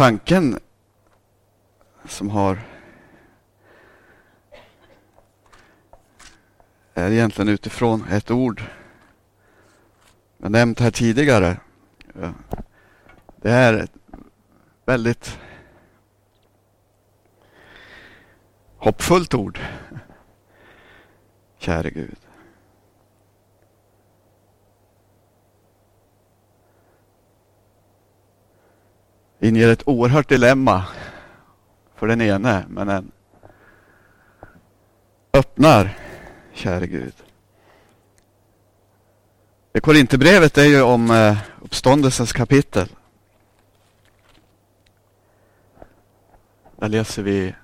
tanken som har är egentligen utifrån ett ord jag nämnt här tidigare. Det är ett väldigt hoppfullt ord. Käre Gud. Inger ett oerhört dilemma för den ene, men den öppnar, käre Gud. Det Korinthierbrevet är ju om eh, uppståndelsens kapitel. Där läser vi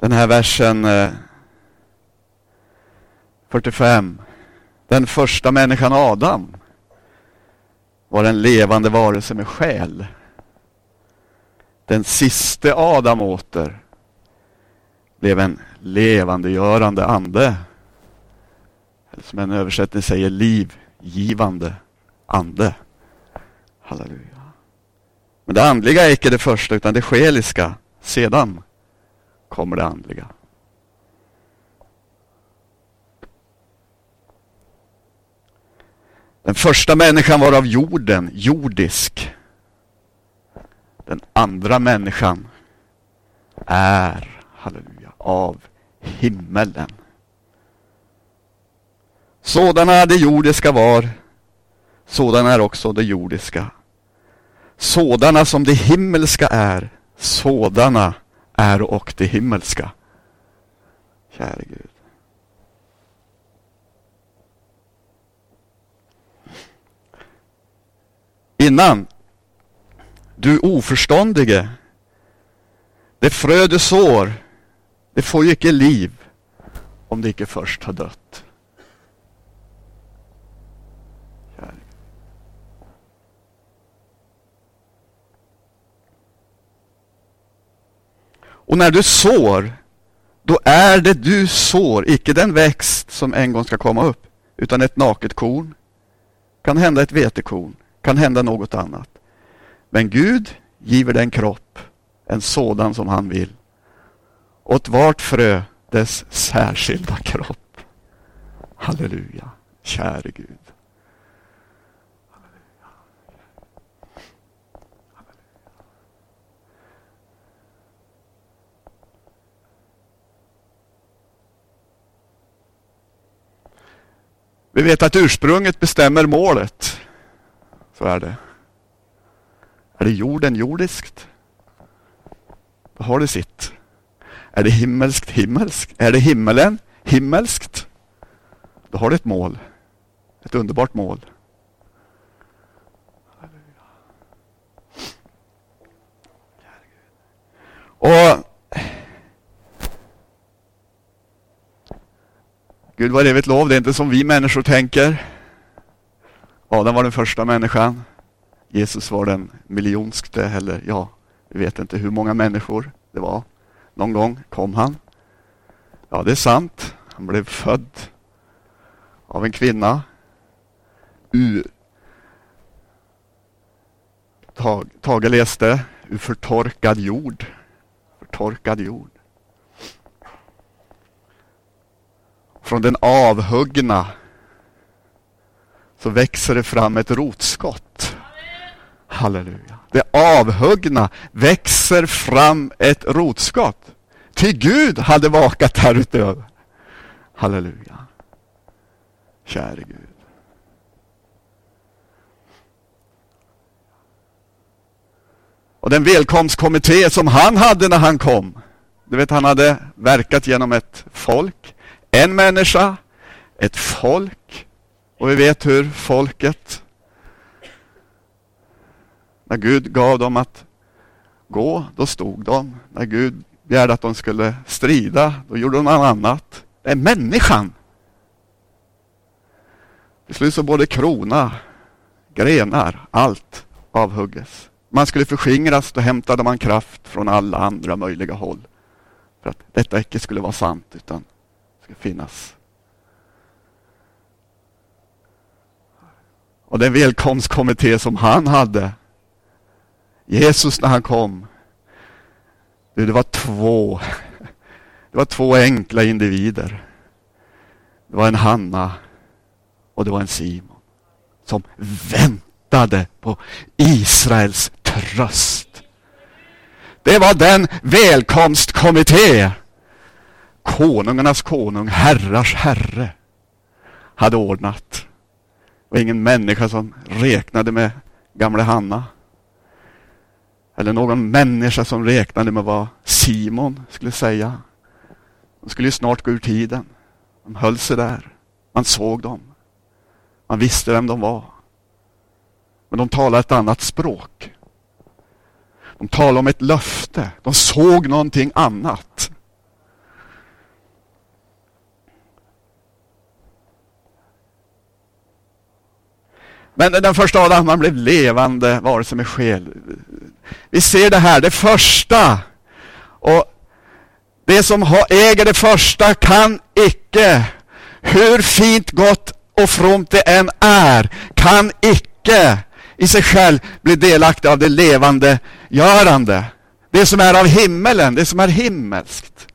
den här versen eh, 45. Den första människan Adam var en levande varelse med själ. Den siste Adam åter blev en levandegörande ande. Eller som en översättning säger, livgivande ande. Halleluja. Men det andliga är icke det första, utan det själiska sedan kommer det andliga. Den första människan var av jorden, jordisk. Den andra människan är, halleluja, av himmelen. Sådana det jordiska var, sådana är också det jordiska. Sådana som det himmelska är, sådana är och det himmelska. Käre Gud. Innan du oförståndige, det frö du sår, det får ju icke liv om det icke först har dött. Och när du sår, då är det du sår, icke den växt som en gång ska komma upp, utan ett naket korn. Kan hända ett vetekorn, kan hända något annat. Men Gud giver den kropp, en sådan som han vill. Åt vart frö dess särskilda kropp. Halleluja, käre Gud. Vi vet att ursprunget bestämmer målet. Så är det. Är det jorden jordiskt? Då har det sitt. Är det himmelskt himmelskt? Är det himmelen himmelskt? Då har det ett mål. Ett underbart mål. Och Gud var evigt lov, det är inte som vi människor tänker. Adam var den första människan. Jesus var den miljonskte, eller ja, vi vet inte hur många människor det var. Någon gång kom han. Ja, det är sant. Han blev född av en kvinna. Ur Tage läste ur förtorkad jord. Förtorkad jord. Från den avhuggna så växer det fram ett rotskott. Halleluja. Det avhuggna växer fram ett rotskott. Till Gud hade vakat härutöver. Halleluja. Käre Gud. Och den välkomstkommitté som han hade när han kom. Du vet, han hade verkat genom ett folk en människa, ett folk. Och vi vet hur folket, när Gud gav dem att gå, då stod de. När Gud begärde att de skulle strida, då gjorde de något annat. Det är människan. Till slut så både krona, grenar, allt avhugges. Man skulle förskingras, då hämtade man kraft från alla andra möjliga håll. För att detta icke skulle vara sant, utan finnas. Och den välkomstkommitté som han hade, Jesus när han kom, det var två, det var två enkla individer. Det var en Hanna och det var en Simon som väntade på Israels tröst. Det var den välkomstkommitté konungarnas konung, herrars herre hade ordnat. Det var ingen människa som räknade med gamle Hanna. Eller någon människa som räknade med vad Simon skulle säga. De skulle ju snart gå ur tiden. De höll sig där. Man såg dem. Man visste vem de var. Men de talade ett annat språk. De talade om ett löfte. De såg någonting annat. Men den första Adam, han blev levande varelse med själ. Vi ser det här, det första. Och det som äger det första kan icke, hur fint, gott och fromt det än är, kan icke i sig själv bli delaktig av det levande görande. Det som är av himmelen, det som är himmelskt.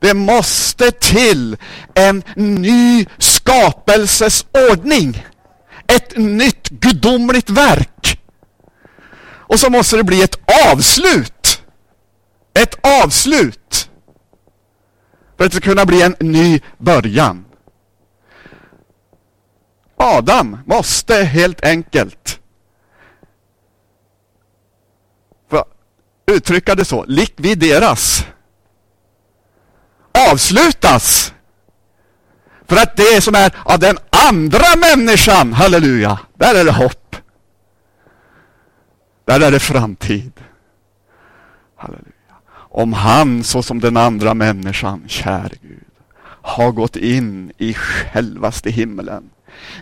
Det måste till en ny skapelses ordning. Ett nytt gudomligt verk. Och så måste det bli ett avslut. Ett avslut. För att det ska kunna bli en ny början. Adam måste helt enkelt för uttrycka det så, likvideras. Avslutas. För att det som är av den andra människan, halleluja, där är det hopp. Där är det framtid. Halleluja. Om han såsom den andra människan, käre Gud, har gått in i självaste himmelen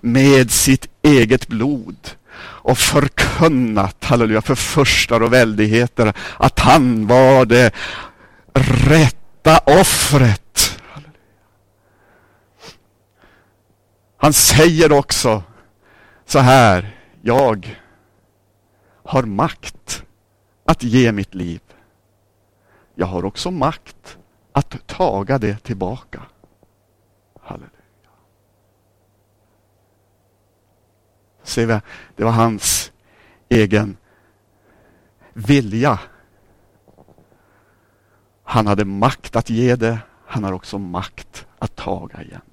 med sitt eget blod och förkunnat, halleluja, för förstar och väldigheter att han var det rätta offret. Halleluja. Han säger också så här, jag har makt att ge mitt liv. Jag har också makt att taga det tillbaka. Halleluja. Ser vi, det var hans egen vilja. Han hade makt att ge det, han har också makt att taga igen.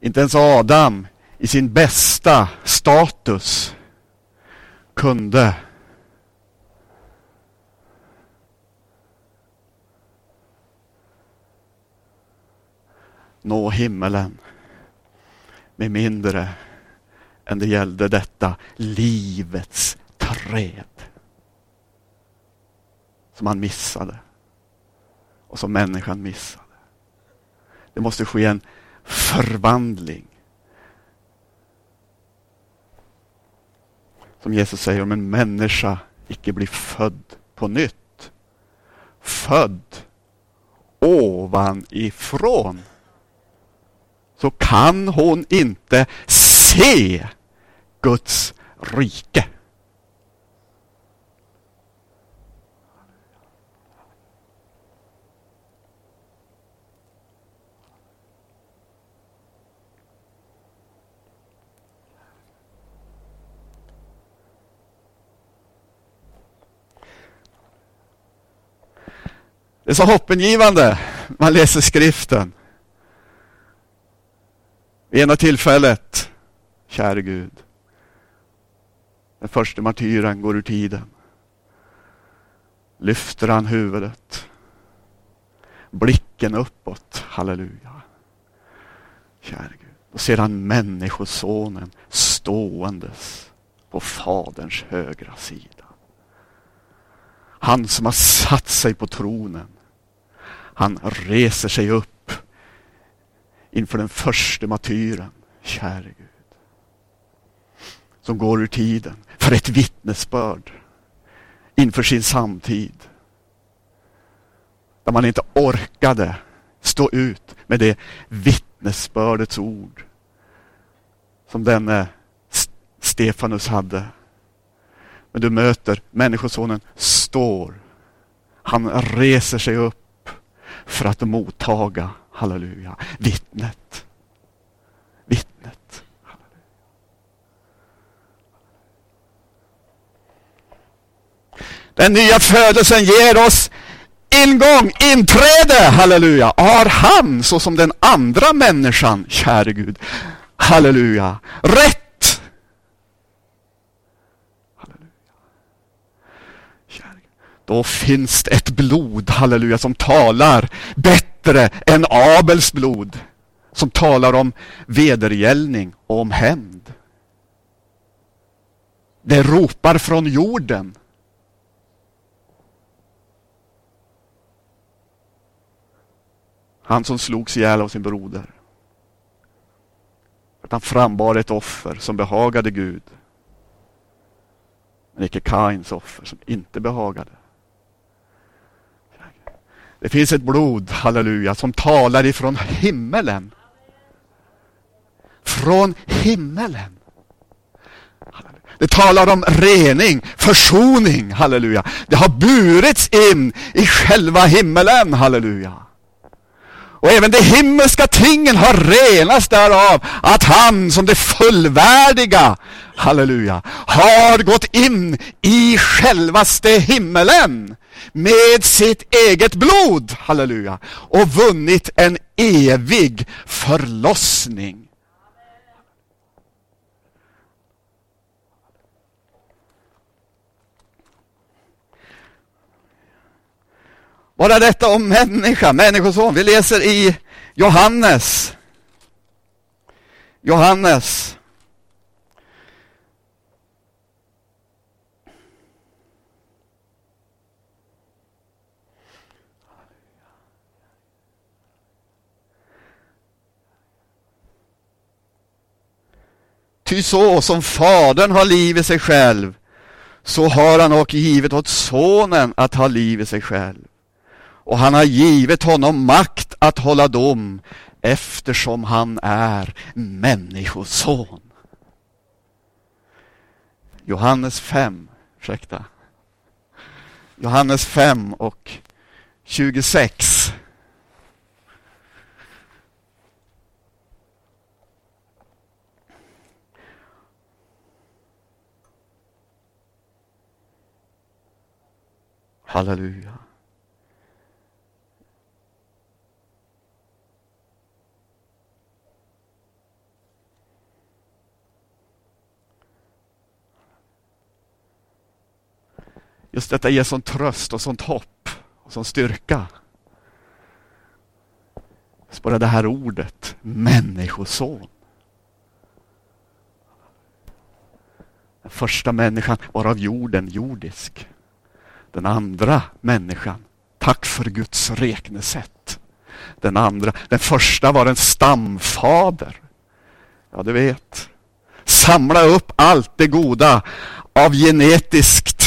Inte ens Adam i sin bästa status kunde nå himmelen med mindre än det gällde detta livets träd. Som han missade. Och som människan missade. Det måste ske en förvandling. Som Jesus säger, om en människa icke blir född på nytt. Född ovanifrån. Så kan hon inte se Guds rike. Det är så hoppingivande. Man läser skriften. Vid ena tillfället, käre Gud, den första martyren går ur tiden, lyfter han huvudet, blicken uppåt, halleluja. Käre Gud. Och sedan Människosonen ståendes på Faderns högra sida. Han som har satt sig på tronen. Han reser sig upp inför den första martyren, käre Gud. Som går ur tiden för ett vittnesbörd inför sin samtid. Där man inte orkade stå ut med det vittnesbördets ord som denne Stefanus hade. Men du möter Människosonen står. Han reser sig upp för att mottaga, halleluja, vittnet. Vittnet. Den nya födelsen ger oss ingång, inträde, halleluja. Har han såsom den andra människan, käre Gud, halleluja, rätt. Halleluja. Käre. Då finns det ett blod, halleluja, som talar bättre än Abels blod. Som talar om vedergällning och om hämnd. Det ropar från jorden. Han som slogs ihjäl av sin broder. Att han frambar ett offer som behagade Gud. Men icke Kains offer som inte behagade. Det finns ett blod, halleluja, som talar ifrån himmelen. Från himmelen. Det talar om rening, försoning, halleluja. Det har burits in i själva himmelen, halleluja. Och även de himmelska tingen har renats därav att han som det fullvärdiga, halleluja, har gått in i självaste himmelen med sitt eget blod, halleluja, och vunnit en evig förlossning. Bara detta om människa, människoson. Vi läser i Johannes. Johannes. Ty så som Fadern har liv i sig själv, så har han och givit åt Sonen att ha liv i sig själv och han har givit honom makt att hålla dom eftersom han är människoson. Johannes 5, ursäkta. Johannes 5 och 26. Halleluja. Just detta ger sån tröst och sånt hopp och sån styrka. Just bara det här ordet, människoson. Den första människan var av jorden jordisk. Den andra människan, tack för Guds räknesätt. Den andra, den första var en stamfader. Ja, du vet. Samla upp allt det goda av genetiskt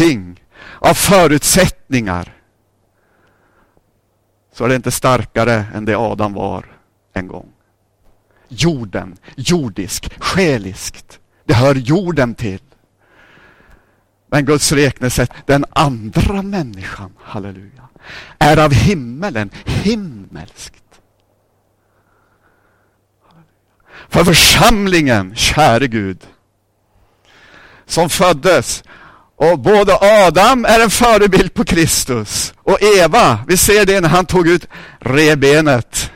ting, av förutsättningar, så är det inte starkare än det Adam var en gång. Jorden, jordisk, själiskt. Det hör jorden till. Men Guds räknesätt, den andra människan, halleluja, är av himmelen, himmelskt. För församlingen, käre Gud, som föddes och både Adam är en förebild på Kristus och Eva, vi ser det när han tog ut rebenet.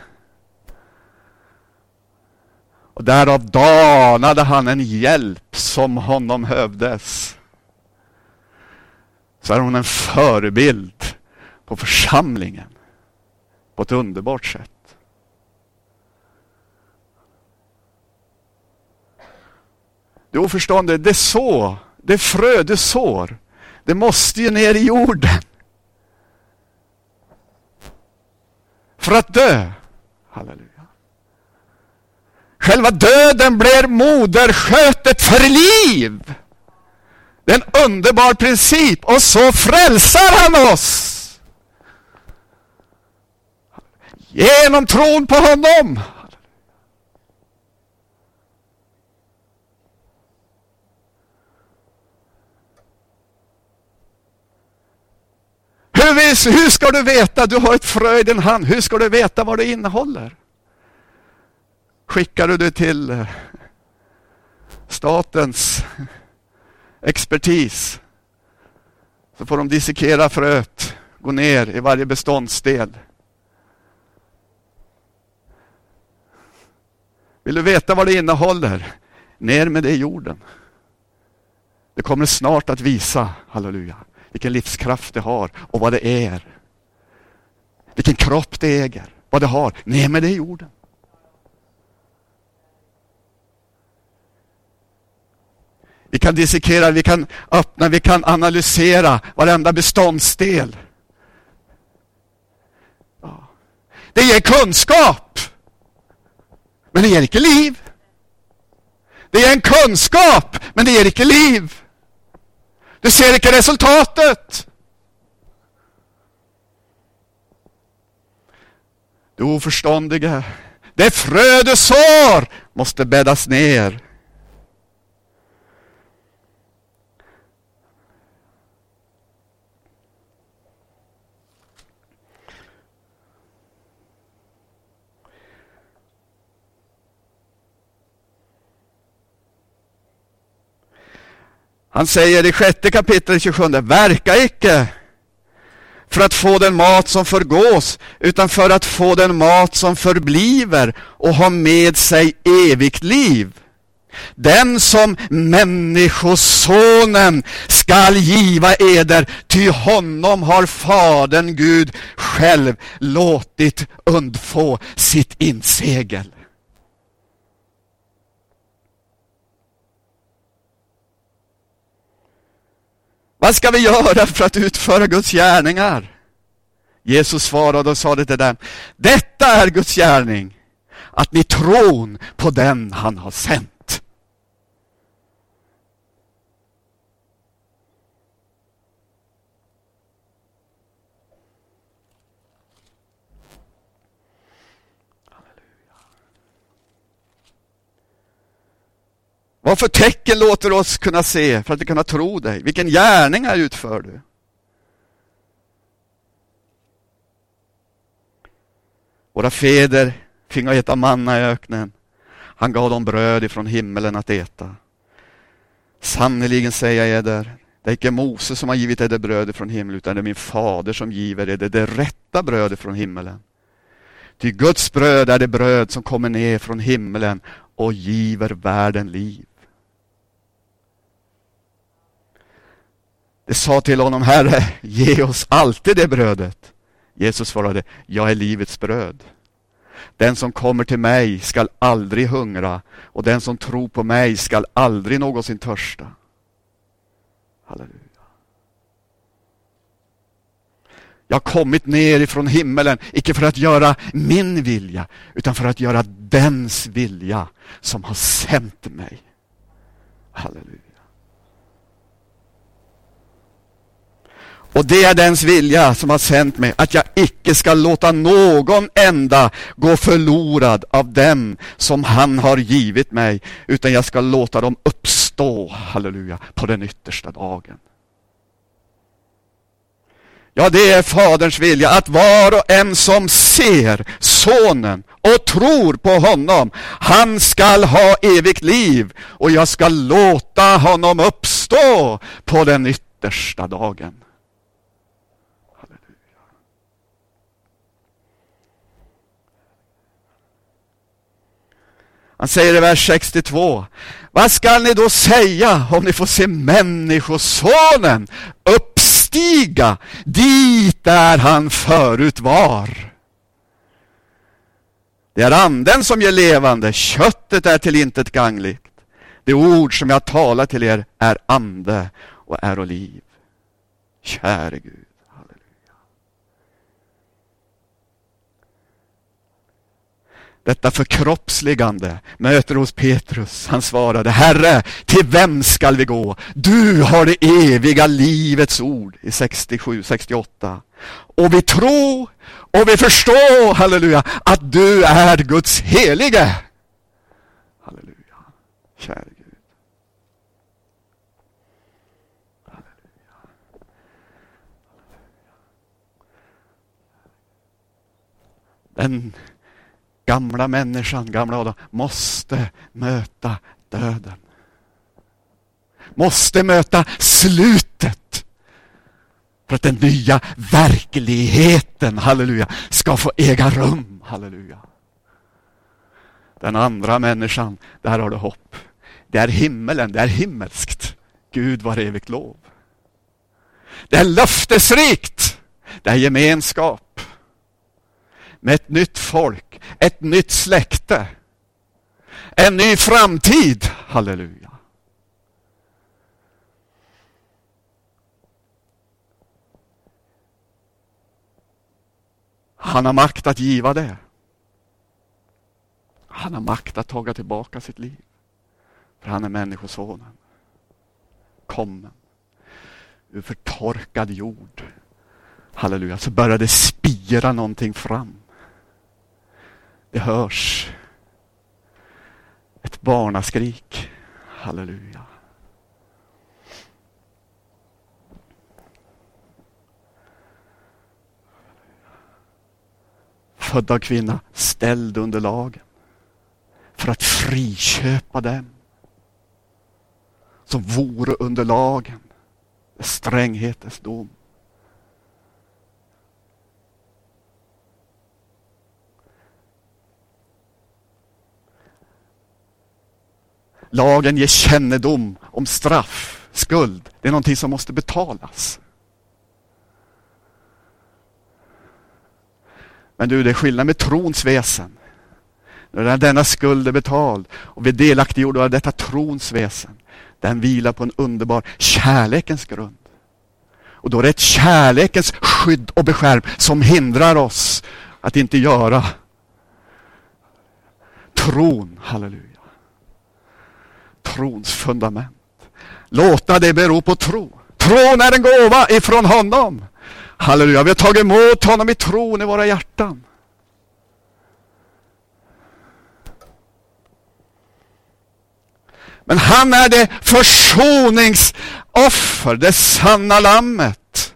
Och därav danade han en hjälp som honom hövdes. Så är hon en förebild på församlingen på ett underbart sätt. Du oförstående, det är så det frö du sår, det måste ju ner i jorden. För att dö. Halleluja. Själva döden blir moderskötet för liv. Det är en underbar princip och så frälsar han oss. Genom tron på honom. Hur, hur ska du veta? Du har ett frö i din hand. Hur ska du veta vad det innehåller? Skickar du det till eh, statens expertis så får de dissekera fröet, gå ner i varje beståndsdel. Vill du veta vad det innehåller? Ner med det i jorden. Det kommer snart att visa, halleluja, vilken livskraft det har och vad det är. Vilken kropp det äger, vad det har. Ner med det i jorden. Vi kan dissekera, vi kan öppna, vi kan analysera varenda beståndsdel. Det ger kunskap. Men det ger inte liv. Det ger en kunskap, men det ger inte liv. Du ser inte resultatet. Du oförståndige, det frö du sår måste bäddas ner. Han säger i sjätte kapitlet 27, verka icke för att få den mat som förgås, utan för att få den mat som förbliver och har med sig evigt liv. Den som Människosonen skall giva eder, ty honom har Fadern Gud själv låtit undfå sitt insegel. Vad ska vi göra för att utföra Guds gärningar? Jesus svarade och sa det till dem. Detta är Guds gärning, att ni tron på den han har sänt. Vad för tecken låter oss kunna se för att vi kunna tro dig? Vilken gärningar utför du? Våra fäder fingo äta manna i öknen. Han gav dem bröd ifrån himmelen att äta. Sannerligen säger jag eder, det är icke Mose som har givit eder bröd ifrån himlen, utan det är min fader som giver eder det rätta brödet från himmelen. Ty Guds bröd är det bröd som kommer ner från himmelen och giver världen liv. Det sa till honom, Herre, ge oss alltid det brödet. Jesus svarade, jag är livets bröd. Den som kommer till mig skall aldrig hungra och den som tror på mig skall aldrig någonsin törsta. Halleluja. Jag har kommit ner ifrån himmelen, icke för att göra min vilja, utan för att göra dens vilja som har sänt mig. Halleluja. Och det är dens vilja som har sänt mig, att jag icke ska låta någon enda gå förlorad av dem som han har givit mig, utan jag ska låta dem uppstå, halleluja, på den yttersta dagen. Ja, det är Faderns vilja att var och en som ser Sonen och tror på honom, han skall ha evigt liv och jag ska låta honom uppstå på den yttersta dagen. Han säger i vers 62. Vad skall ni då säga om ni får se Människosonen uppstiga dit där han förut var? Det är anden som ger levande, köttet är till intet gangligt. Det ord som jag talar till er är ande och är och liv. Käre Gud. Halleluja. Detta förkroppsligande möter hos Petrus. Han svarade, Herre, till vem skall vi gå? Du har det eviga livets ord i 67, 68. Och vi tror och vi förstår, halleluja, att du är Guds helige. Halleluja, käre Gud. Halleluja. Den gamla människan, gamla Adam, måste möta döden. Måste möta slutet. För att den nya verkligheten, halleluja, ska få äga rum, halleluja. Den andra människan, där har du hopp. Det är himmelen, det är himmelskt. Gud var evigt lov. Det är löftesrikt. Det är gemenskap. Med ett nytt folk, ett nytt släkte. En ny framtid. Halleluja. Han har makt att giva det. Han har makt att taga tillbaka sitt liv. För han är Människosonen. Kommen ur förtorkad jord. Halleluja, så börjar det spira någonting fram. Det hörs ett barnaskrik. Halleluja. Född av kvinna, ställd under lagen. För att friköpa dem som vore under lagen. Stränghetens dom. Lagen ger kännedom om straff, skuld. Det är någonting som måste betalas. Men du, det är skillnad med trons väsen. När denna skuld är betald och vi är delaktiggjorda av detta trons väsen. Den vilar på en underbar kärlekens grund. Och då är det ett kärlekens skydd och beskärm som hindrar oss att inte göra tron, halleluja. Trons fundament. Låta det bero på tro. Tron är en gåva ifrån honom. Halleluja, vi har tagit emot honom i tron i våra hjärtan. Men han är det försoningsoffer, det sanna lammet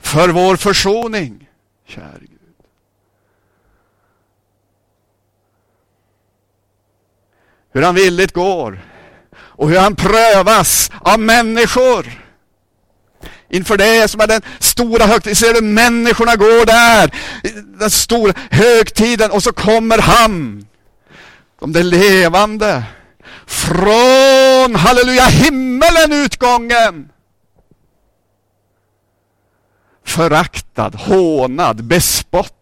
för vår försoning. Käre Gud. Hur han villigt går och hur han prövas av människor. Inför det som är den stora högtiden, ser du människorna går där, den stora högtiden och så kommer han, De där levande, från, halleluja, himmelen utgången. Föraktad, hånad, bespottad.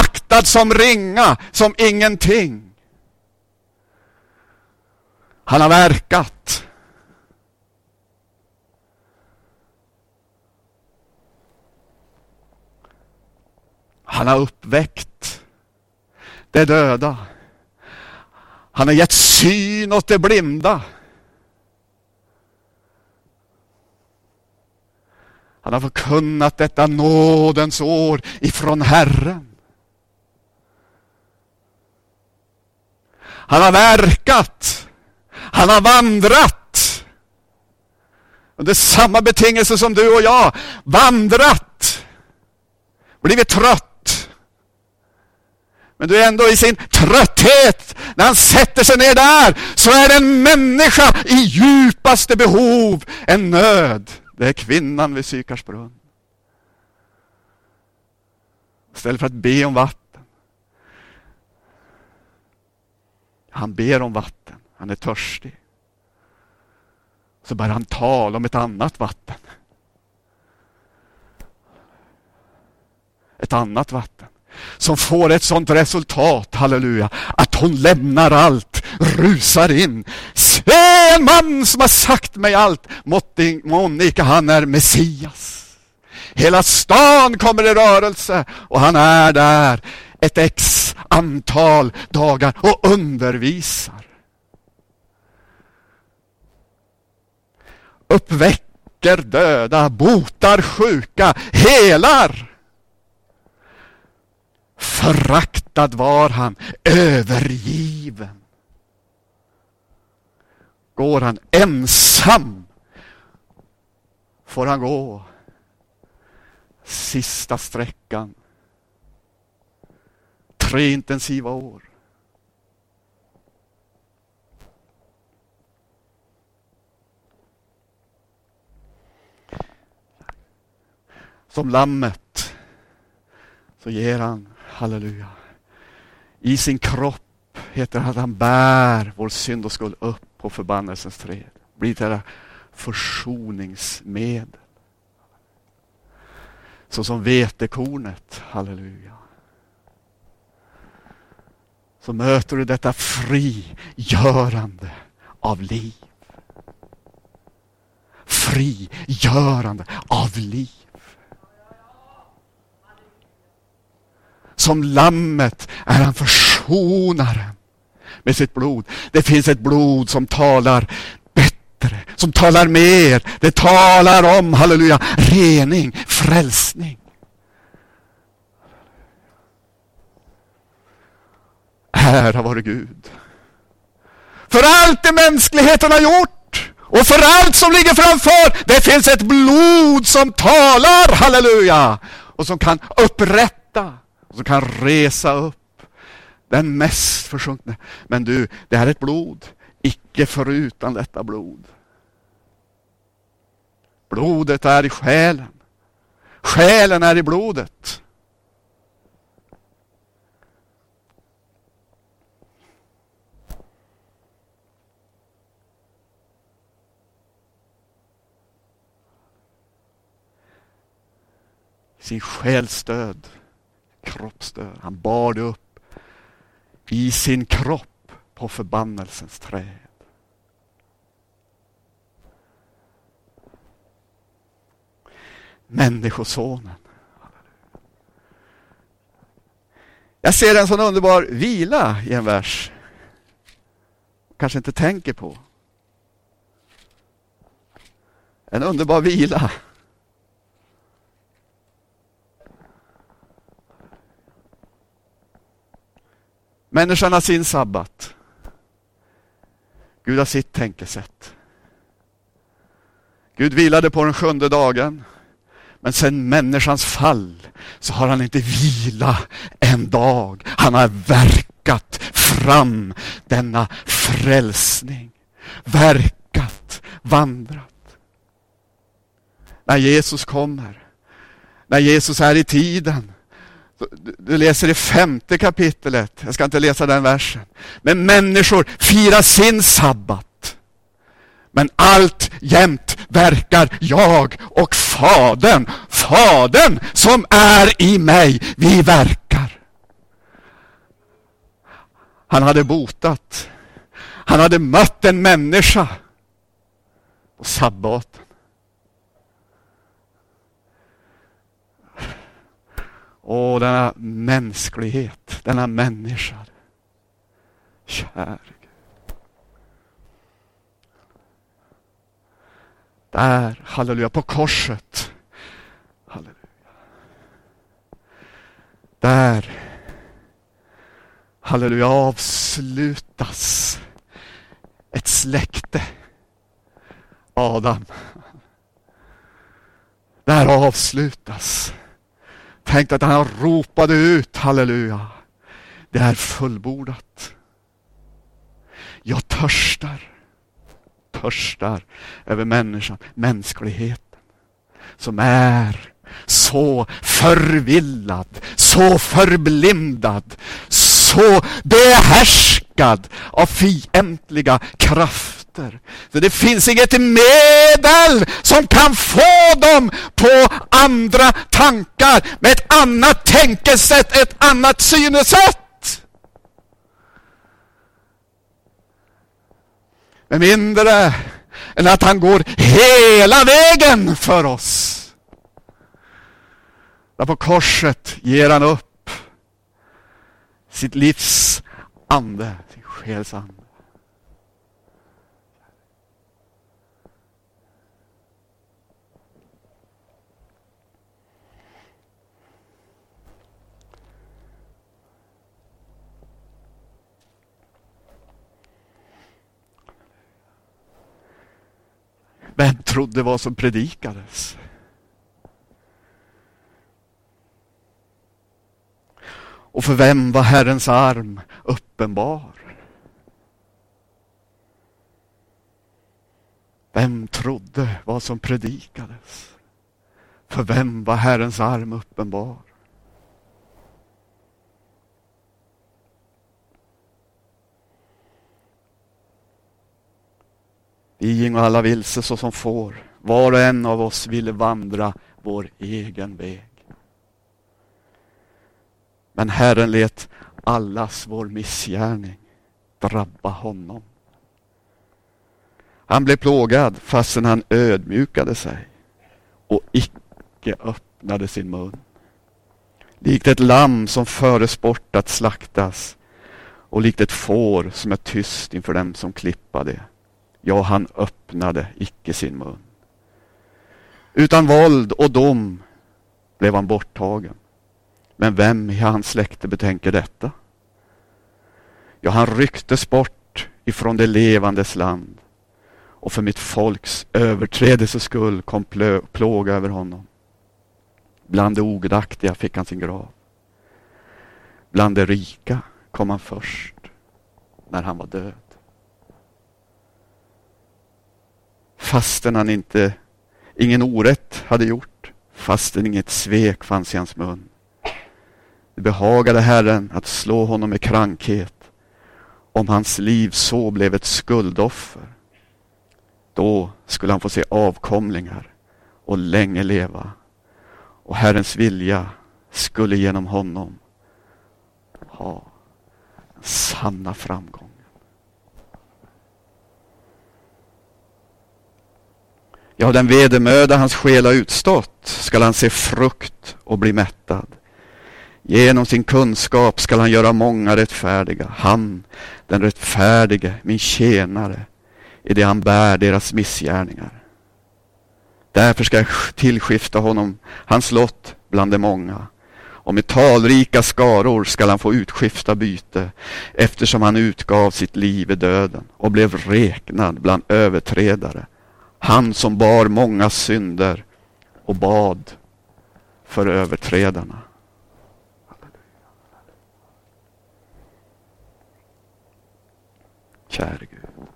Aktad som ringa, som ingenting. Han har verkat. Han har uppväckt det döda. Han har gett syn åt det blinda. Han har förkunnat detta nådens år ifrån Herren. Han har verkat. Han har vandrat. Under samma betingelser som du och jag. Vandrat. Blivit trött men du är ändå i sin trötthet, när han sätter sig ner där, så är det en människa i djupaste behov, en nöd. Det är kvinnan vid Sykars brunn. Istället för att be om vatten. Han ber om vatten, han är törstig. Så börjar han tala om ett annat vatten. Ett annat vatten. som får ett sånt resultat, halleluja, att hon lämnar allt, rusar in. Se en man som har sagt mig allt, Monica han är Messias. Hela stan kommer i rörelse och han är där ett x antal dagar och undervisar. Uppväcker döda, botar sjuka, helar. Föraktad var han, övergiven. Går han ensam får han gå sista sträckan. Tre intensiva år. Som lammet så ger han, halleluja, i sin kropp heter det att han bär vår synd och skuld upp på förbannelsens träd. Blir det försoningsmedel. Så som vetekornet, halleluja. Så möter du detta frigörande av liv. Frigörande av liv. Som lammet är han försonaren med sitt blod. Det finns ett blod som talar bättre, som talar mer. Det talar om, halleluja, rening, frälsning. Ära vare Gud. För allt det mänskligheten har gjort och för allt som ligger framför. Det finns ett blod som talar, halleluja, och som kan upprätta och som kan resa upp den mest försjunkne. Men du, det här är ett blod, icke förutan detta blod. Blodet är i själen. Själen är i blodet. Sin själs död, kroppsdöd. Han bar det upp i sin kropp på förbannelsens träd. Människosonen. Jag ser en sån underbar vila i en vers. Kanske inte tänker på. En underbar vila. Människan har sin sabbat. Gud har sitt tänkesätt. Gud vilade på den sjunde dagen. Men sen människans fall så har han inte vila en dag. Han har verkat fram denna frälsning. Verkat, vandrat. När Jesus kommer, när Jesus är i tiden, du läser i femte kapitlet, jag ska inte läsa den versen. Men människor firar sin sabbat. Men allt jämt verkar jag och Fadern, Fadern som är i mig, vi verkar. Han hade botat. Han hade mött en människa på sabbaten. Åh, denna mänsklighet, denna människa. Käre Gud. Där, halleluja, på korset. Halleluja. Där, halleluja, avslutas ett släkte. Adam. Där avslutas Tänk att han ropade ut halleluja. Det är fullbordat. Jag törstar, törstar över människan, mänskligheten som är så förvillad, så förblindad, så behärskad av fientliga krafter möter. Så det finns inget medel som kan få dem på andra tankar med ett annat tänkesätt, ett annat synesätt. Med mindre än att han går hela vägen för oss. Där på korset ger han upp sitt livs ande, sin själs ande. Vem trodde vad som predikades? Och för vem var Herrens arm uppenbar? Vem trodde vad som predikades? För vem var Herrens arm uppenbar? Vi och alla vilse såsom får. Var och en av oss ville vandra vår egen väg. Men Herren lät allas vår missgärning drabba honom. Han blev plågad fastän han ödmjukade sig och icke öppnade sin mun. Likt ett lamm som föres bort att slaktas och likt ett får som är tyst inför dem som klippa det. Ja, han öppnade icke sin mun. Utan våld och dom blev han borttagen. Men vem i hans släkte betänker detta? Ja, han rycktes bort ifrån det levandes land och för mitt folks överträdelses skull kom plåga över honom. Bland de ogudaktiga fick han sin grav. Bland de rika kom han först när han var död. Fastän han inte, ingen orätt hade gjort, fastän inget svek fanns i hans mun. Det behagade Herren att slå honom med krankhet om hans liv så blev ett skuldoffer. Då skulle han få se avkomlingar och länge leva. Och Herrens vilja skulle genom honom ha sanna framgång. Ja, den vedermöda hans själ har utstått skall han se frukt och bli mättad. Genom sin kunskap skall han göra många rättfärdiga. Han, den rättfärdige, min tjänare, i det han bär deras missgärningar. Därför ska jag tillskifta honom hans lott bland de många. Och med talrika skaror skall han få utskifta byte eftersom han utgav sitt liv i döden och blev räknad bland överträdare. Han som bar många synder och bad för överträdarna. Käre Gud.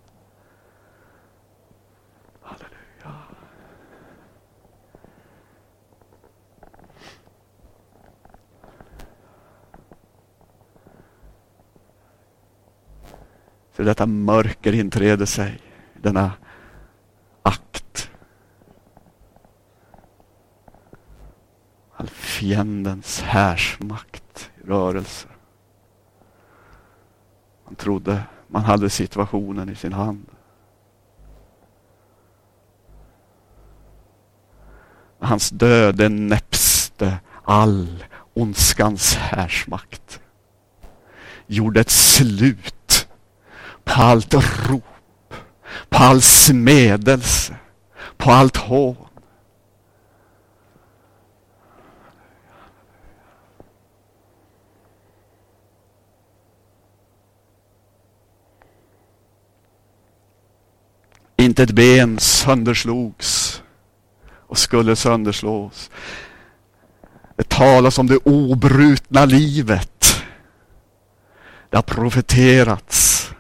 Halleluja. Så detta mörker inträder sig, denna akt. All fiendens härsmakt i rörelse. Man trodde man hade situationen i sin hand. Hans död näpste all ondskans härsmakt. Gjorde ett slut på allt rop, på all smedelse, på allt hån. Inte ett ben sönderslogs och skulle sönderslås. Det talas om det obrutna livet. Det har profeterats,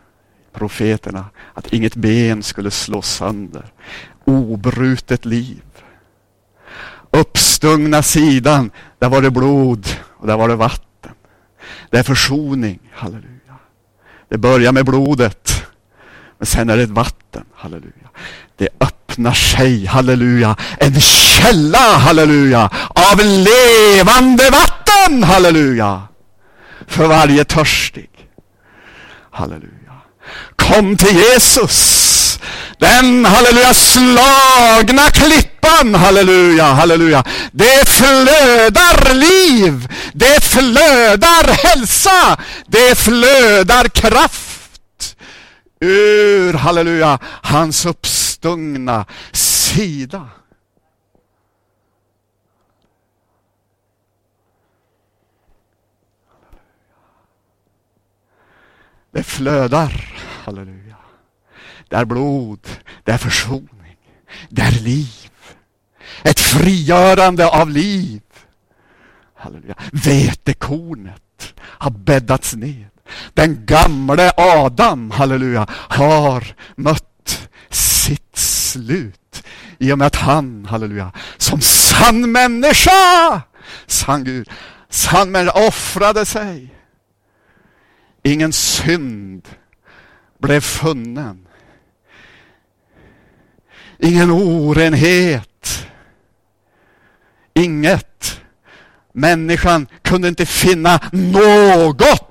profeterna, att inget ben skulle slås sönder. Obrutet liv. Uppstungna sidan, där var det blod och där var det vatten. Det är försoning, halleluja. Det börjar med blodet men sen är det ett vatten, halleluja. Det öppnar sig, halleluja, en källa, halleluja, av levande vatten, halleluja. För varje törstig. Halleluja. Kom till Jesus. Den, halleluja, slagna klippan, halleluja, halleluja. Det flödar liv, det flödar hälsa, det flödar kraft ur, halleluja, hans uppstungna sida. Det flödar, halleluja. Det är blod, det är försoning, det är liv. Ett frigörande av liv. Halleluja. Vetekornet har bäddats ned. Den gamle Adam, halleluja, har mött sitt slut. I och med att han, halleluja, som sann människa, sann Gud, sann människa offrade sig. Ingen synd blev funnen. Ingen orenhet. Inget. Människan kunde inte finna något.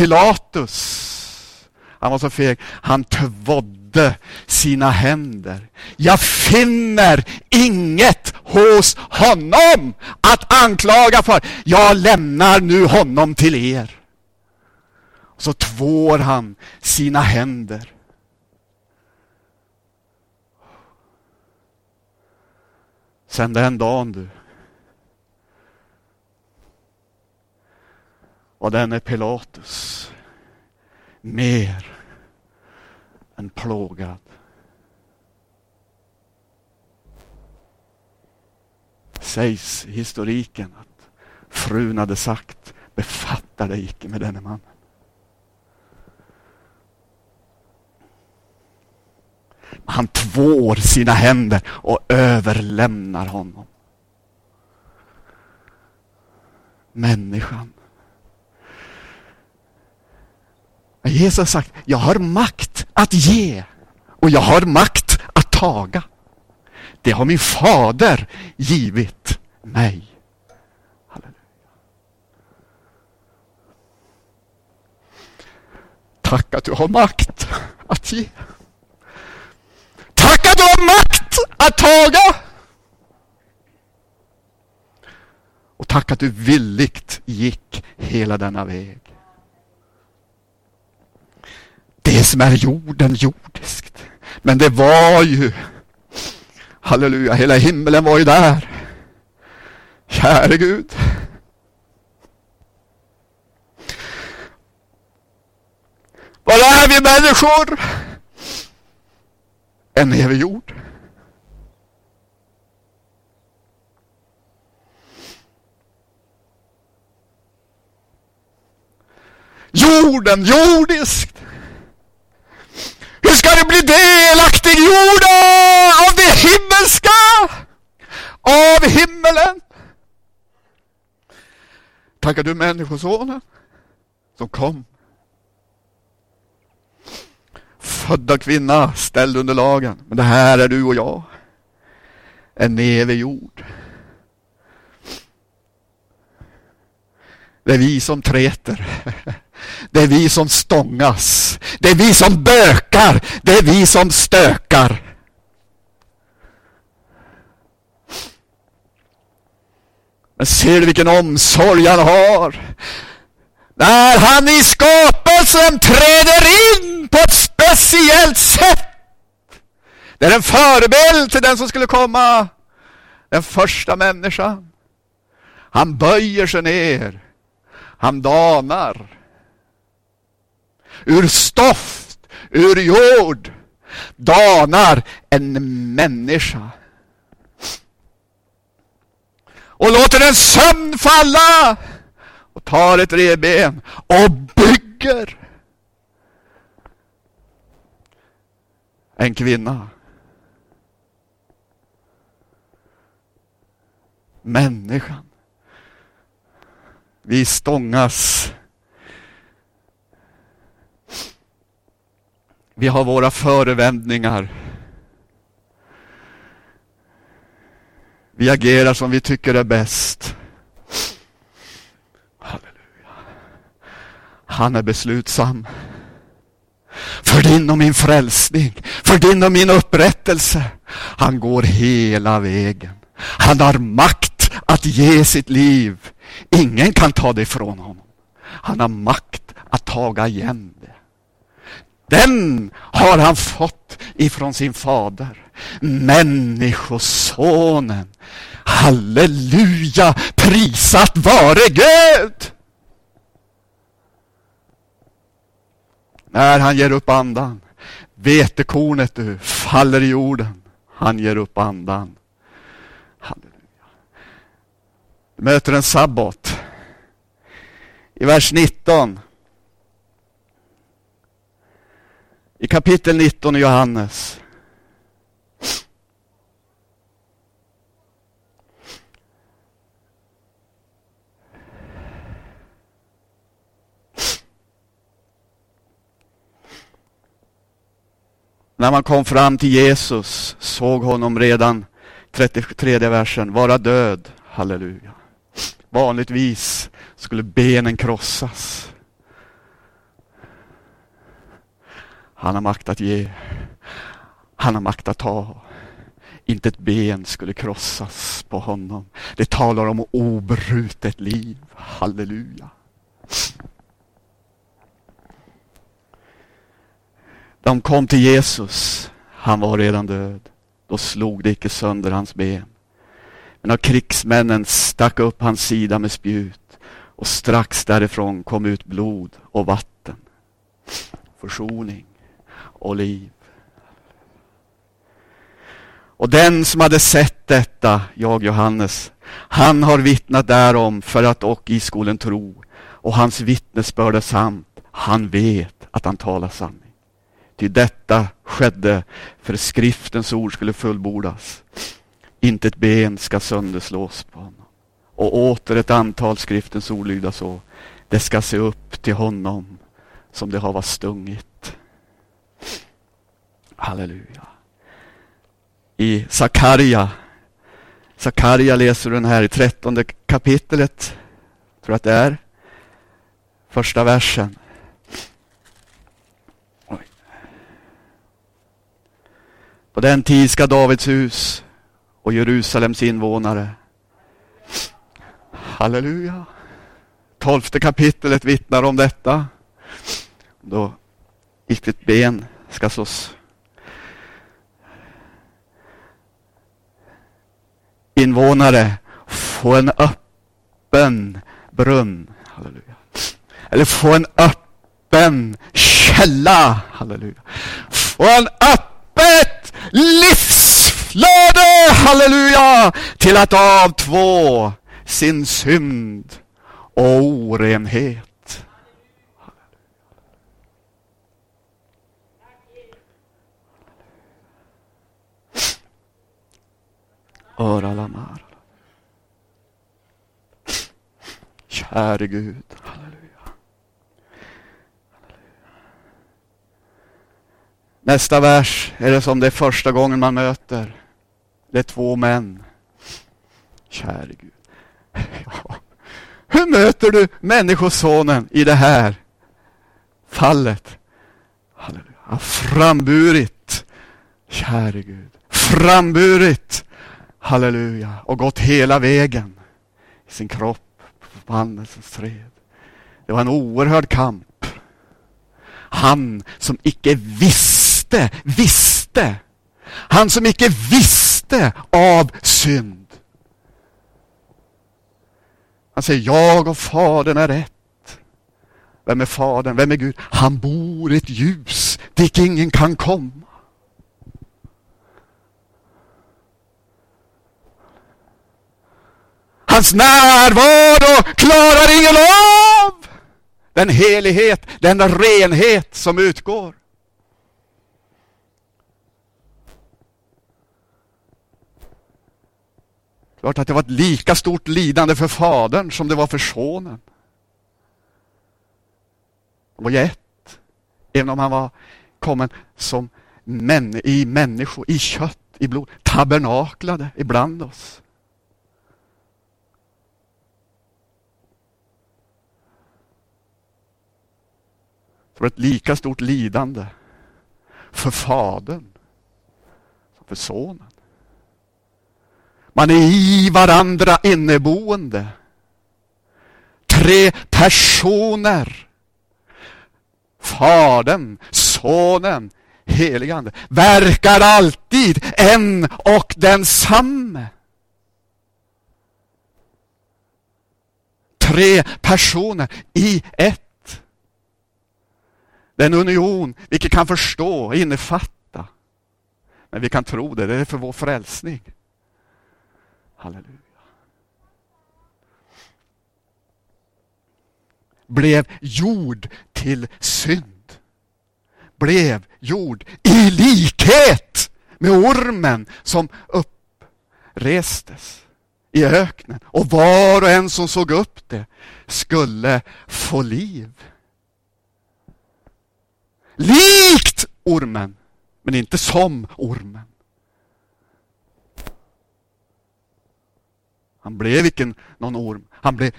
Pilatus, han var så feg, han tvådde sina händer. Jag finner inget hos honom att anklaga för. Jag lämnar nu honom till er. Så tvår han sina händer. Sen den dagen du och den är Pilatus mer än plågad. Sägs i historiken att frun hade sagt befatta dig icke med denne mannen. Han tvår sina händer och överlämnar honom. Människan. Jesus har sagt, jag har makt att ge och jag har makt att taga. Det har min fader givit mig. Halleluja. Tack att du har makt att ge. Tack att du har makt att taga. Och tack att du villigt gick hela denna väg. Det som är jorden jordiskt. Men det var ju, halleluja, hela himlen var ju där. Käre Gud. Vad är vi människor? En evig jord. Jorden jordiskt. Hur bli delaktiggjorda av det himmelska? Av himmelen? Tackar du människosonen som kom. Födda kvinna, ställd under lagen. Men det här är du och jag. En evig jord. Det är vi som träter. Det är vi som stångas. Det är vi som bökar. Det är vi som stökar. Men ser du vilken omsorg han har? När han i skapelsen träder in på ett speciellt sätt. Det är en förebild till den som skulle komma. Den första människan. Han böjer sig ner. Han danar ur stoft, ur jord, danar en människa. Och låter en sömn falla och tar ett revben och bygger en kvinna. Människan. Vi stångas Vi har våra förevändningar. Vi agerar som vi tycker är bäst. Halleluja. Han är beslutsam. För din och min frälsning, för din och min upprättelse. Han går hela vägen. Han har makt att ge sitt liv. Ingen kan ta det ifrån honom. Han har makt att taga igen det. Den har han fått ifrån sin fader. Människosonen. Halleluja, prisat vare Gud! När han ger upp andan, vetekornet du faller i jorden. Han ger upp andan. Halleluja. Du möter en sabbat. I vers 19 I kapitel 19 i Johannes. När man kom fram till Jesus såg honom redan, 33 versen, vara död. Halleluja. Vanligtvis skulle benen krossas. Han har makt att ge. Han har makt att ta. Inte ett ben skulle krossas på honom. Det talar om obrutet liv. Halleluja. De kom till Jesus. Han var redan död. Då slog det icke sönder hans ben. Men av krigsmännen stack upp hans sida med spjut och strax därifrån kom ut blod och vatten. Försoning och liv. Och den som hade sett detta, jag Johannes, han har vittnat därom för att och i skolen tro. Och hans vittnesbörd är sant. Han vet att han talar sanning. Till detta skedde för skriftens ord skulle fullbordas. Inte ett ben ska sönderslås på honom. Och åter ett antal skriftens ord lyda så. Det ska se upp till honom som det har varit stungit. Halleluja. I Sakarja, Sakarja läser du den här i trettonde kapitlet, tror att det är, första versen. Oj. På den tid ska Davids hus och Jerusalems invånare Halleluja. Tolfte kapitlet vittnar om detta. Då gick ditt ben ska slås invånare få en öppen brunn. Halleluja. Eller få en öppen källa. Halleluja. Få en öppet livsflöde. Halleluja. Till att avtvå sin synd och orenhet. Öralamar. Käre Gud. Halleluja. Nästa vers är det som det är första gången man möter. Det är två män. Käre Gud. Ja. Hur möter du Människosonen i det här fallet? Halleluja. Framburit. Käre Gud. Framburit Halleluja. Och gått hela vägen i sin kropp på förbannelsens träd. Det var en oerhörd kamp. Han som icke visste, visste. Han som icke visste av synd. Han säger, jag och Fadern är ett. Vem är Fadern? Vem är Gud? Han bor i ett ljus dit ingen kan komma. Hans närvaro klarar ingen av den helighet, den renhet som utgår. Klart att det var ett lika stort lidande för fadern som det var för sonen. De var ju ett. Även om han var kommen som män, i människor, i kött, i blod, tabernaklade ibland oss. Det var ett lika stort lidande för Fadern som för Sonen. Man är i varandra inneboende. Tre personer. Fadern, Sonen, Heligande verkar alltid en och densamme. Tre personer i ett. Den union vi kan förstå och innefatta. Men vi kan tro det, det är för vår frälsning. Halleluja. Blev gjord till synd. Blev gjord i likhet med ormen som upprestes i öknen. Och var och en som såg upp det skulle få liv. Likt ormen, men inte som ormen. Han blev icke någon orm. Han blev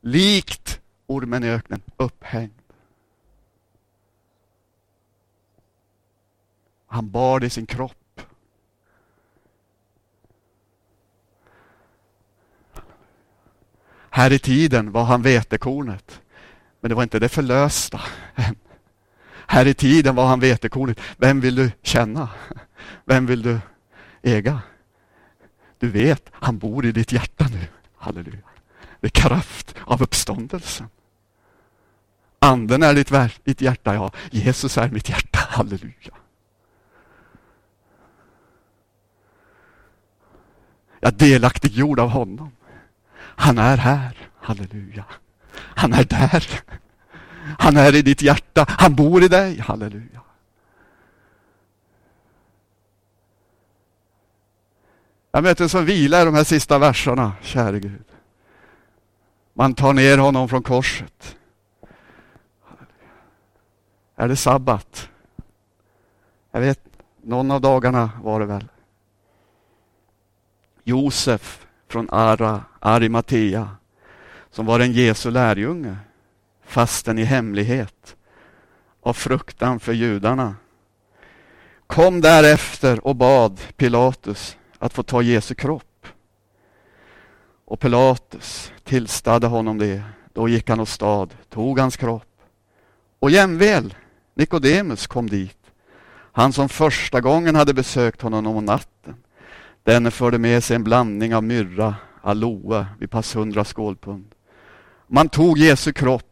likt ormen i öknen upphängd. Han bar det i sin kropp. Här i tiden var han vetekornet. Men det var inte det förlösta här i tiden var han vetekornet. Vem vill du känna? Vem vill du äga? Du vet, han bor i ditt hjärta nu. Halleluja. Det är kraft av uppståndelsen. Anden är ditt, ditt hjärta, ja. Jesus är mitt hjärta. Halleluja. Jag är delaktiggjord av honom. Han är här. Halleluja. Han är där. Han är i ditt hjärta. Han bor i dig. Halleluja. Jag möter en som vila i de här sista verserna, käre Gud. Man tar ner honom från korset. Är det sabbat? Jag vet, någon av dagarna var det väl. Josef från Ara, Arimatea, som var en Jesu lärjunge, fastän i hemlighet, av fruktan för judarna, kom därefter och bad Pilatus att få ta Jesu kropp. Och Pilatus tillstade honom det. Då gick han åstad, tog hans kropp. Och jämväl Nikodemus kom dit, han som första gången hade besökt honom om natten. Denne förde med sig en blandning av myrra, aloe vid pass hundra skålpund. Man tog Jesu kropp,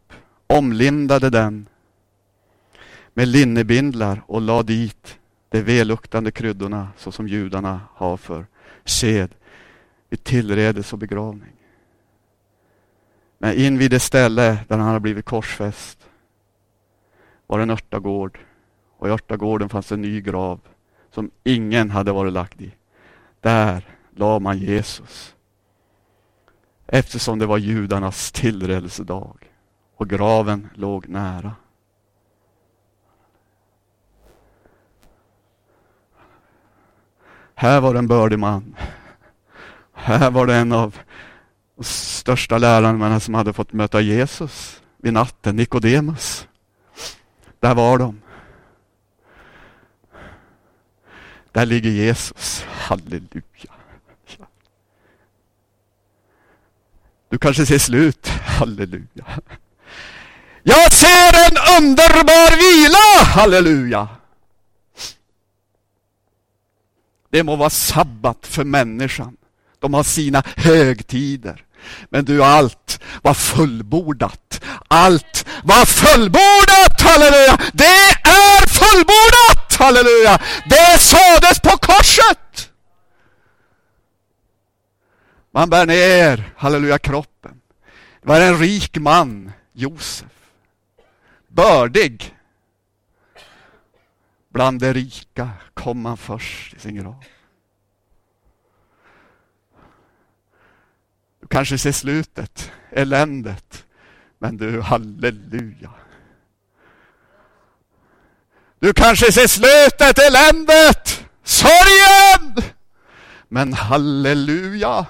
omlindade den med linnebindlar och lade dit de välluktande kryddorna såsom judarna har för sed vid tillredelse och begravning. Men in vid det ställe där han hade blivit korsfäst var en örtagård och i örtagården fanns en ny grav som ingen hade varit lagd i. Där la man Jesus. Eftersom det var judarnas tillredelsedag och graven låg nära. Här var det en bördig man. Här var det en av de största lärarna som hade fått möta Jesus vid natten, Nikodemus. Där var de. Där ligger Jesus. Halleluja. Du kanske ser slut. Halleluja. Jag ser en underbar vila. Halleluja. Det må vara sabbat för människan. De har sina högtider. Men du, allt var fullbordat. Allt var fullbordat, halleluja! Det är fullbordat, halleluja! Det sades på korset! Man bär ner, halleluja, kroppen. Det var en rik man, Josef. Bördig. Bland de rika kom han först i sin grav. Du kanske ser slutet, eländet. Men du, halleluja. Du kanske ser slutet, eländet, sorgen. Men halleluja.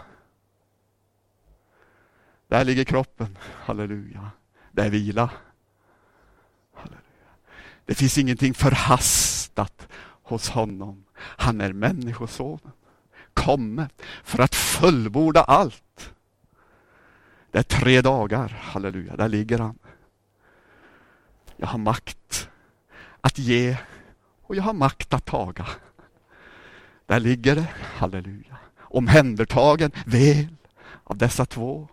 Där ligger kroppen. Halleluja. Där är vila. Det finns ingenting förhastat hos honom. Han är människosonen. Kommet för att fullborda allt. Det är tre dagar. Halleluja. Där ligger han. Jag har makt att ge och jag har makt att taga. Där ligger det, halleluja, omhändertagen väl av dessa två.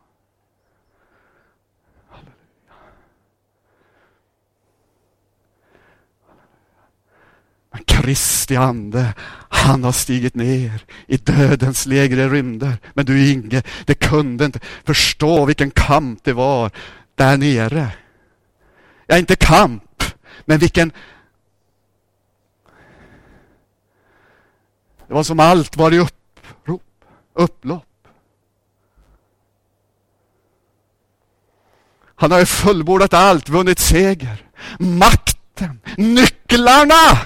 Kristi ande, han har stigit ner i dödens lägre rymder. Men du Inge, det kunde inte förstå vilken kamp det var där nere. Ja, inte kamp, men vilken Det var som allt var i upprop, upplopp. Han har ju fullbordat allt, vunnit seger. Makten, nycklarna!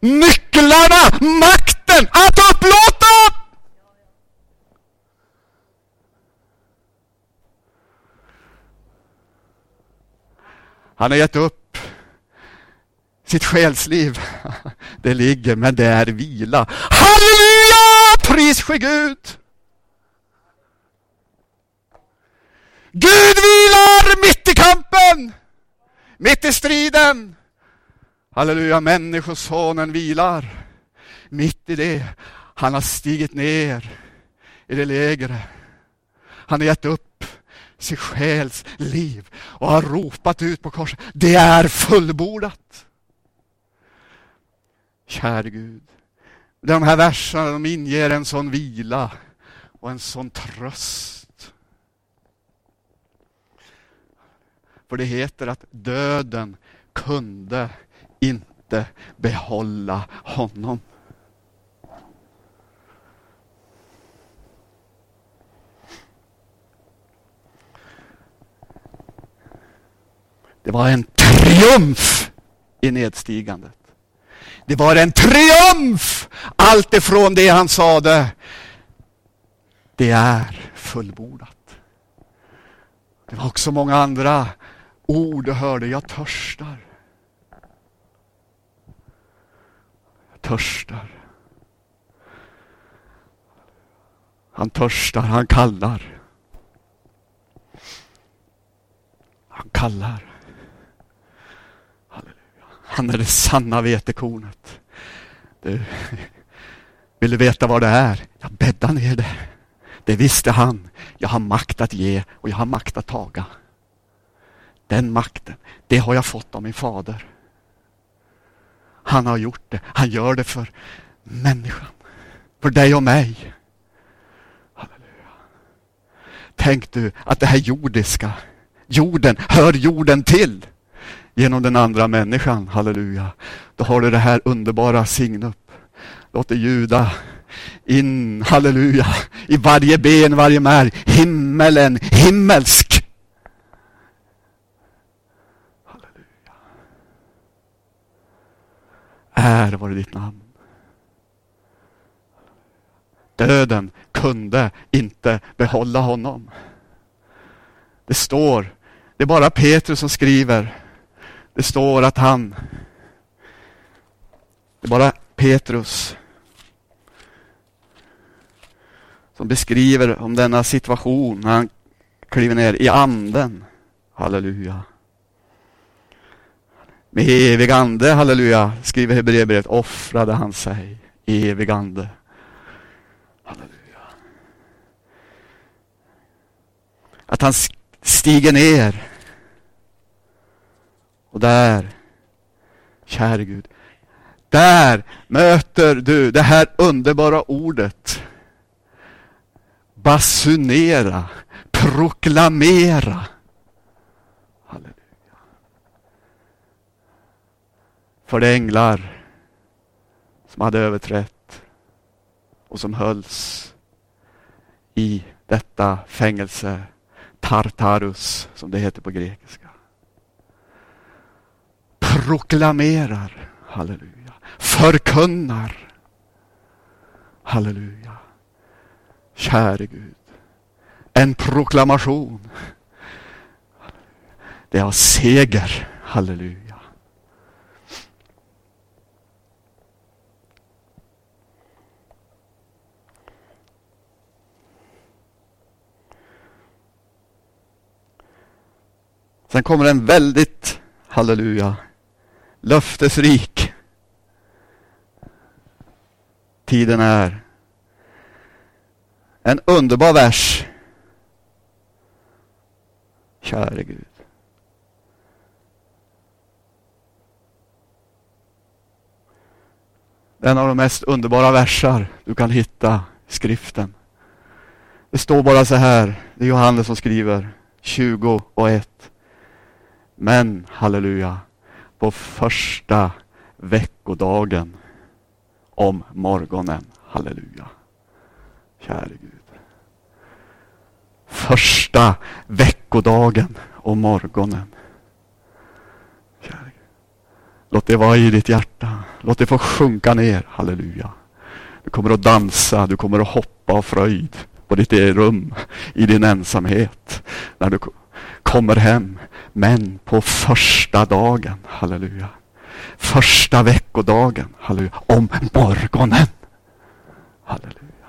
Nycklarna, makten att upplåta! Han har gett upp sitt själsliv. Det ligger, men det är vila. Halleluja! Pris ske Gud! Gud vilar mitt i kampen! Mitt i striden! Halleluja, Människosonen vilar mitt i det. Han har stigit ner i det lägre. Han har gett upp sin själs liv och har ropat ut på korset. Det är fullbordat. Käre Gud. De här verserna de inger en sån vila och en sån tröst. För det heter att döden kunde inte behålla honom. Det var en triumf i nedstigandet. Det var en triumf allt ifrån det han sade. Det är fullbordat. Det var också många andra ord du hörde. Jag törstar. Törstar. Han törstar, han kallar. Han kallar. Han är det sanna vetekornet. Du, vill du veta vad det är? Jag bäddar ner det. Det visste han. Jag har makt att ge och jag har makt att taga. Den makten, det har jag fått av min fader. Han har gjort det. Han gör det för människan. För dig och mig. Halleluja. Tänk du att det här jordiska, jorden, hör jorden till genom den andra människan. Halleluja. Då har du det här underbara signum. Låt det ljuda in, halleluja, i varje ben, varje märg. Himmelen, himmelsk. Halleluja. Är var ditt namn. Döden kunde inte behålla honom. Det står, det är bara Petrus som skriver det står att han, det är bara Petrus som beskriver om denna situation när han kliver ner i anden. Halleluja. Med evig ande, halleluja, skriver Hebreerbrevet, offrade han sig. Evig ande. Halleluja. Att han stiger ner och där, käre Gud, där möter du det här underbara ordet. Basunera, proklamera. För det änglar som hade överträtt och som hölls i detta fängelse, Tartarus som det heter på grekiska. proklamerar, halleluja, förkunnar. Halleluja. Käre Gud. En proklamation. Det är seger. Halleluja. Sen kommer en väldigt, halleluja, löftesrik. Tiden är. En underbar vers. Käre Gud. En av de mest underbara versar du kan hitta i skriften. Det står bara så här, det är Johannes som skriver, 20 och 1. Men, halleluja, på första veckodagen om morgonen, halleluja. Käre Gud. Första veckodagen om morgonen. Käre Gud. Låt det vara i ditt hjärta. Låt det få sjunka ner, halleluja. Du kommer att dansa, du kommer att hoppa av fröjd på ditt rum i din ensamhet. När du kommer hem. Men på första dagen, halleluja. Första veckodagen, halleluja. Om morgonen. Halleluja.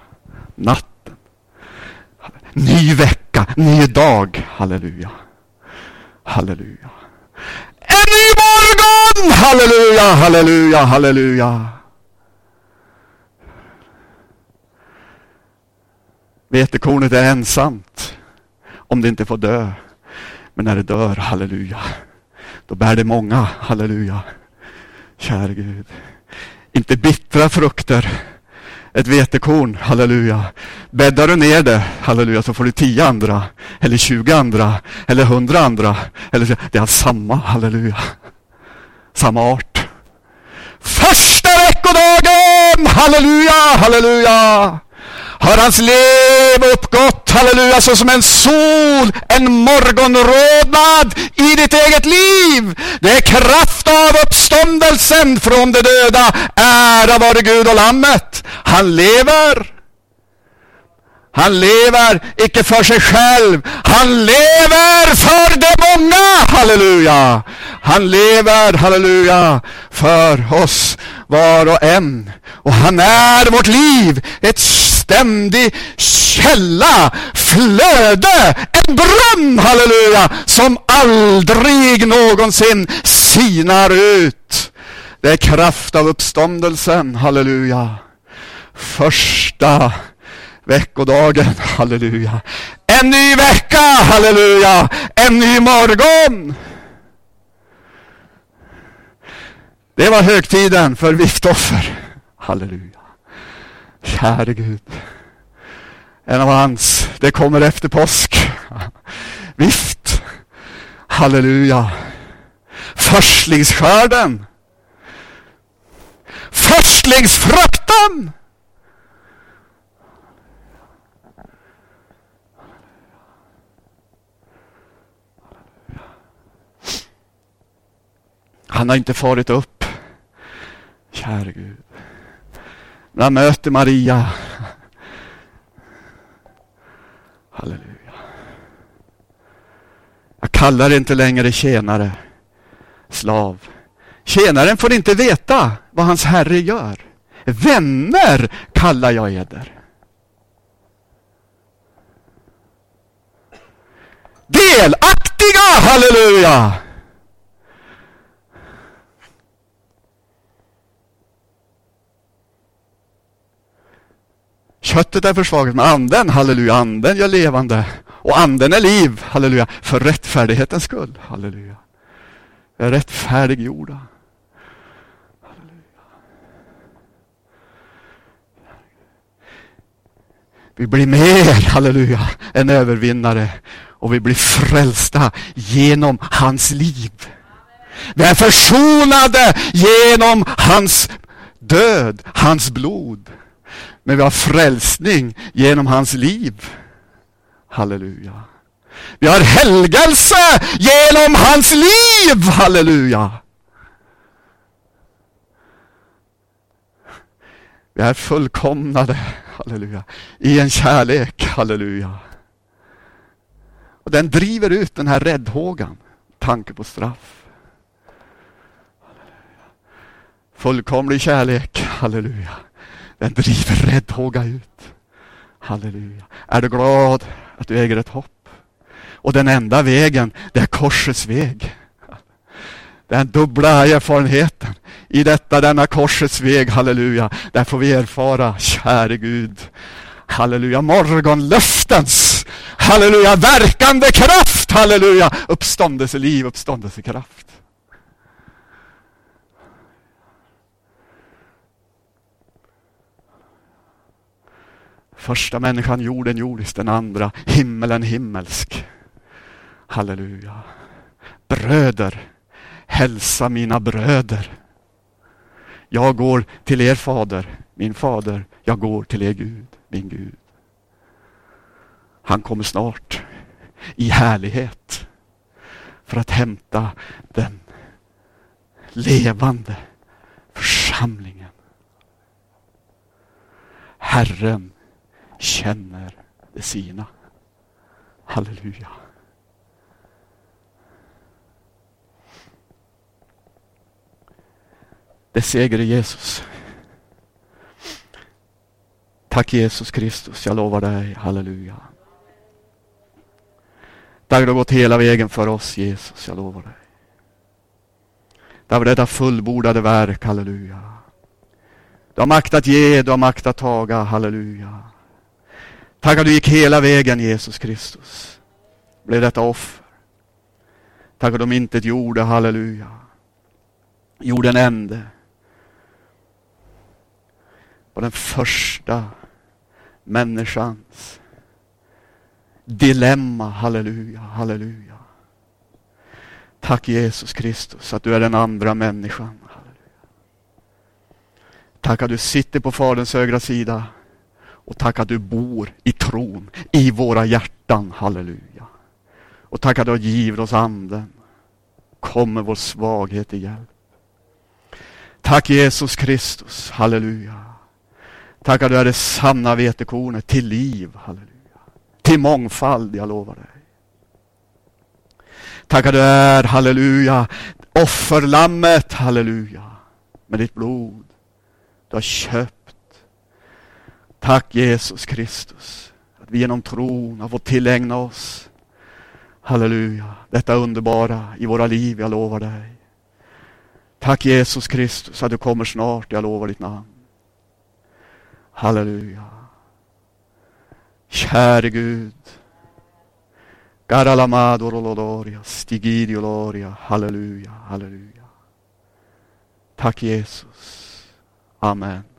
Natten. Ny vecka, ny dag, halleluja. Halleluja. En ny morgon! Halleluja, halleluja, halleluja. Vetekornet är ensamt om det inte får dö. Men när det dör, halleluja, då bär det många, halleluja. Käre Gud. Inte bittra frukter. Ett vetekorn, halleluja. Bäddar du ner det, halleluja, så får du tio andra, eller tjugo andra, eller hundra andra. Eller, det är samma, halleluja. Samma art. Första veckodagen, halleluja, halleluja har hans liv uppgått, halleluja, så som en sol, en morgonrodnad i ditt eget liv. Det är kraft av uppståndelsen från de döda. Ära vare Gud och Lammet. Han lever. Han lever icke för sig själv. Han lever för de många. Halleluja. Han lever, halleluja, för oss var och en. Och han är vårt liv, ett ständig källa, flöde, en brunn, halleluja, som aldrig någonsin sinar ut. Det är kraft av uppståndelsen, halleluja. Första veckodagen, halleluja. En ny vecka, halleluja. En ny morgon. Det var högtiden för viktoffer. Halleluja. Käre Gud. En av hans, det kommer efter påsk. Visst, Halleluja. Förstlingsskörden. Förstlingsfrukten. Han har inte farit upp. Käre Gud. När han möter Maria. Halleluja. Jag kallar inte längre tjänare, slav. Tjänaren får inte veta vad hans herre gör. Vänner kallar jag eder. Delaktiga, halleluja! Köttet är försvagat, men anden, halleluja, anden gör levande. Och anden är liv, halleluja, för rättfärdighetens skull, halleluja. Vi är rättfärdiggjorda. Halleluja. Vi blir mer, halleluja, än övervinnare. Och vi blir frälsta genom hans liv. Vi är försonade genom hans död, hans blod. Men vi har frälsning genom hans liv. Halleluja. Vi har helgelse genom hans liv. Halleluja. Vi är fullkomnade, halleluja, i en kärlek, halleluja. Och den driver ut den här räddhågan, tanke på straff. Halleluja. Fullkomlig kärlek, halleluja. Den driver räddhåga ut. Halleluja. Är du glad att du äger ett hopp? Och den enda vägen, det är korsets väg. Den dubbla erfarenheten. I detta, denna korsets väg, halleluja. Där får vi erfara, käre Gud, halleluja, morgonlöftens, halleluja, verkande kraft, halleluja, uppståndelseliv, uppståndelsekraft. Första människan jorden jordisk, den andra himmelen himmelsk. Halleluja. Bröder, hälsa mina bröder. Jag går till er fader, min fader. Jag går till er Gud, min Gud. Han kommer snart i härlighet för att hämta den levande församlingen. Herren känner det sina. Halleluja. Det seger i Jesus. Tack Jesus Kristus, jag lovar dig, halleluja. Tack du har gått hela vägen för oss Jesus, jag lovar dig. Tack för detta fullbordade verk, halleluja. Du har makt att ge, du har makt att taga, halleluja. Tack att du gick hela vägen Jesus Kristus. Blev detta offer. Tack att de inte gjorde, halleluja. Gjorde en ände på den första människans dilemma. Halleluja, halleluja. Tack Jesus Kristus att du är den andra människan. Halleluja. Tack att du sitter på Faderns högra sida. Och tack att du bor i tron i våra hjärtan. Halleluja. Och tack att du har givit oss anden. Kom med vår svaghet i hjälp. Tack Jesus Kristus. Halleluja. Tack att du är det sanna vetekornet till liv. Halleluja. Till mångfald, jag lovar dig. Tack att du är, halleluja, offerlammet, halleluja, med ditt blod. Du har köpt. Tack Jesus Kristus, att vi genom tron har fått tillägna oss, halleluja, detta underbara i våra liv, jag lovar dig. Tack Jesus Kristus att du kommer snart, jag lovar ditt namn. Halleluja. Käre Gud. Halleluja, halleluja. Tack Jesus. Amen.